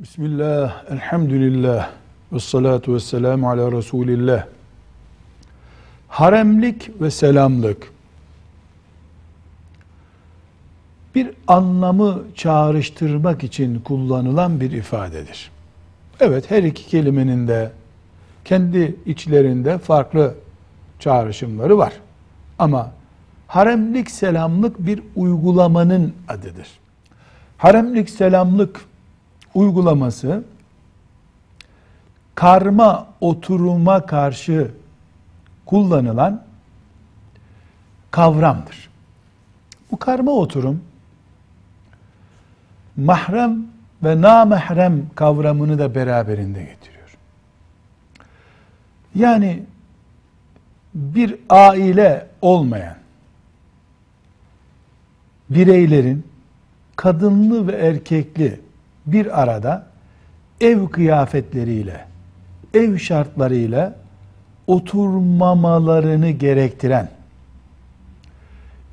Bismillah, elhamdülillah, ve salatu ve selamu ala Resulillah. Haremlik ve selamlık bir anlamı çağrıştırmak için kullanılan bir ifadedir. Evet her iki kelimenin de kendi içlerinde farklı çağrışımları var. Ama haremlik selamlık bir uygulamanın adıdır. Haremlik selamlık uygulaması karma oturuma karşı kullanılan kavramdır. Bu karma oturum mahrem ve namahrem kavramını da beraberinde getiriyor. Yani bir aile olmayan bireylerin kadınlı ve erkekli bir arada ev kıyafetleriyle, ev şartlarıyla oturmamalarını gerektiren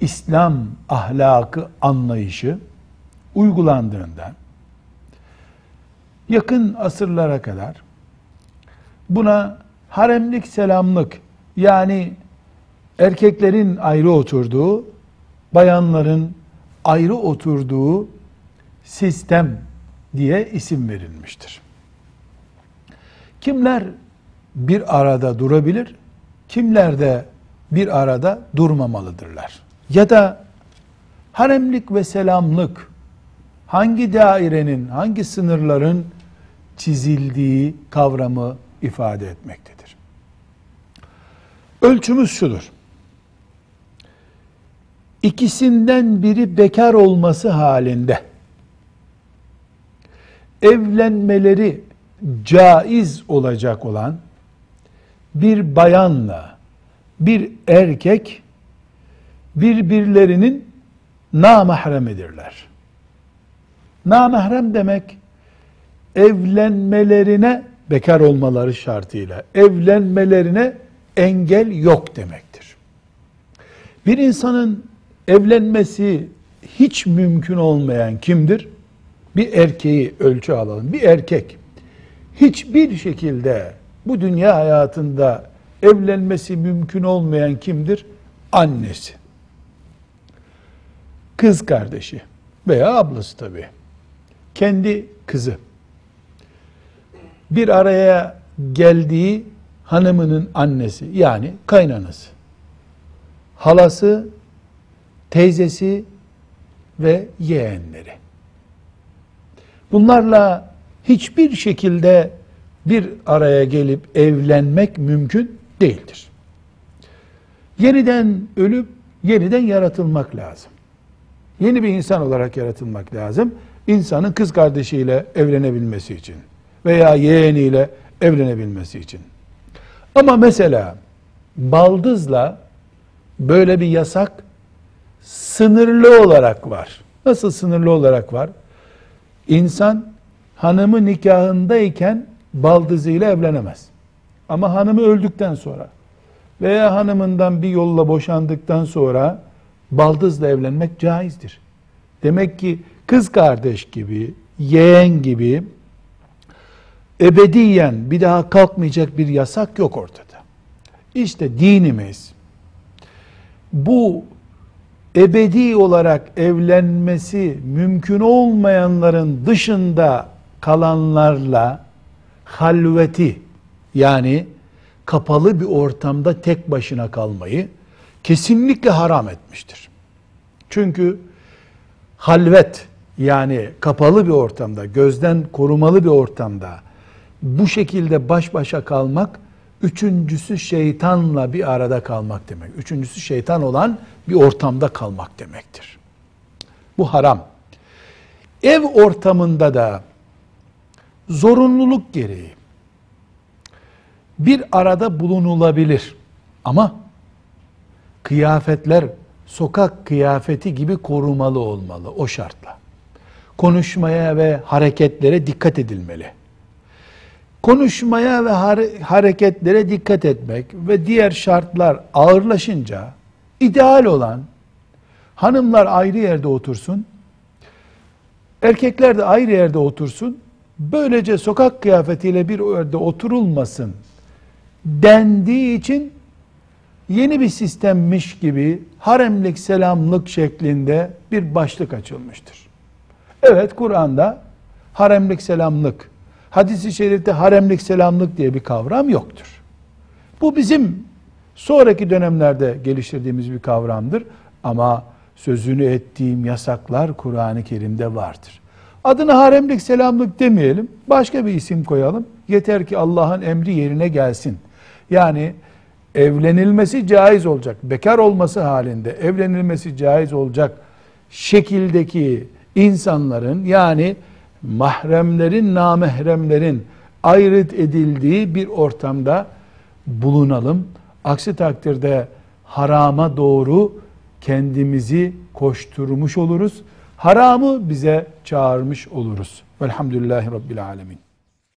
İslam ahlakı anlayışı uygulandığında yakın asırlara kadar buna haremlik selamlık yani erkeklerin ayrı oturduğu, bayanların ayrı oturduğu sistem diye isim verilmiştir. Kimler bir arada durabilir, kimler de bir arada durmamalıdırlar. Ya da haremlik ve selamlık hangi dairenin, hangi sınırların çizildiği kavramı ifade etmektedir. Ölçümüz şudur. İkisinden biri bekar olması halinde evlenmeleri caiz olacak olan bir bayanla bir erkek birbirlerinin namahremidirler. Namahrem demek evlenmelerine bekar olmaları şartıyla evlenmelerine engel yok demektir. Bir insanın evlenmesi hiç mümkün olmayan kimdir? Bir erkeği ölçü alalım. Bir erkek hiçbir şekilde bu dünya hayatında evlenmesi mümkün olmayan kimdir? Annesi. Kız kardeşi veya ablası tabii. Kendi kızı. Bir araya geldiği hanımının annesi yani kaynanası. Halası, teyzesi ve yeğenleri. Bunlarla hiçbir şekilde bir araya gelip evlenmek mümkün değildir. Yeniden ölüp yeniden yaratılmak lazım. Yeni bir insan olarak yaratılmak lazım. İnsanın kız kardeşiyle evlenebilmesi için veya yeğeniyle evlenebilmesi için. Ama mesela baldızla böyle bir yasak sınırlı olarak var. Nasıl sınırlı olarak var? İnsan hanımı nikahındayken baldızıyla evlenemez. Ama hanımı öldükten sonra veya hanımından bir yolla boşandıktan sonra baldızla evlenmek caizdir. Demek ki kız kardeş gibi, yeğen gibi ebediyen bir daha kalkmayacak bir yasak yok ortada. İşte dinimiz bu ebedi olarak evlenmesi mümkün olmayanların dışında kalanlarla halveti yani kapalı bir ortamda tek başına kalmayı kesinlikle haram etmiştir. Çünkü halvet yani kapalı bir ortamda, gözden korumalı bir ortamda bu şekilde baş başa kalmak üçüncüsü şeytanla bir arada kalmak demek. Üçüncüsü şeytan olan bir ortamda kalmak demektir. Bu haram. Ev ortamında da zorunluluk gereği bir arada bulunulabilir. Ama kıyafetler sokak kıyafeti gibi korumalı olmalı o şartla. Konuşmaya ve hareketlere dikkat edilmeli. Konuşmaya ve hareketlere dikkat etmek ve diğer şartlar ağırlaşınca ideal olan hanımlar ayrı yerde otursun, erkekler de ayrı yerde otursun, böylece sokak kıyafetiyle bir yerde oturulmasın dendiği için yeni bir sistemmiş gibi haremlik selamlık şeklinde bir başlık açılmıştır. Evet Kur'an'da haremlik selamlık, hadisi şerifte haremlik selamlık diye bir kavram yoktur. Bu bizim sonraki dönemlerde geliştirdiğimiz bir kavramdır ama sözünü ettiğim yasaklar Kur'an-ı Kerim'de vardır. Adına haremlik selamlık demeyelim, başka bir isim koyalım. Yeter ki Allah'ın emri yerine gelsin. Yani evlenilmesi caiz olacak, bekar olması halinde evlenilmesi caiz olacak şekildeki insanların yani mahremlerin, namahremlerin ayrıt edildiği bir ortamda bulunalım. Aksi takdirde harama doğru kendimizi koşturmuş oluruz. Haramı bize çağırmış oluruz. Velhamdülillahi Rabbil Alemin.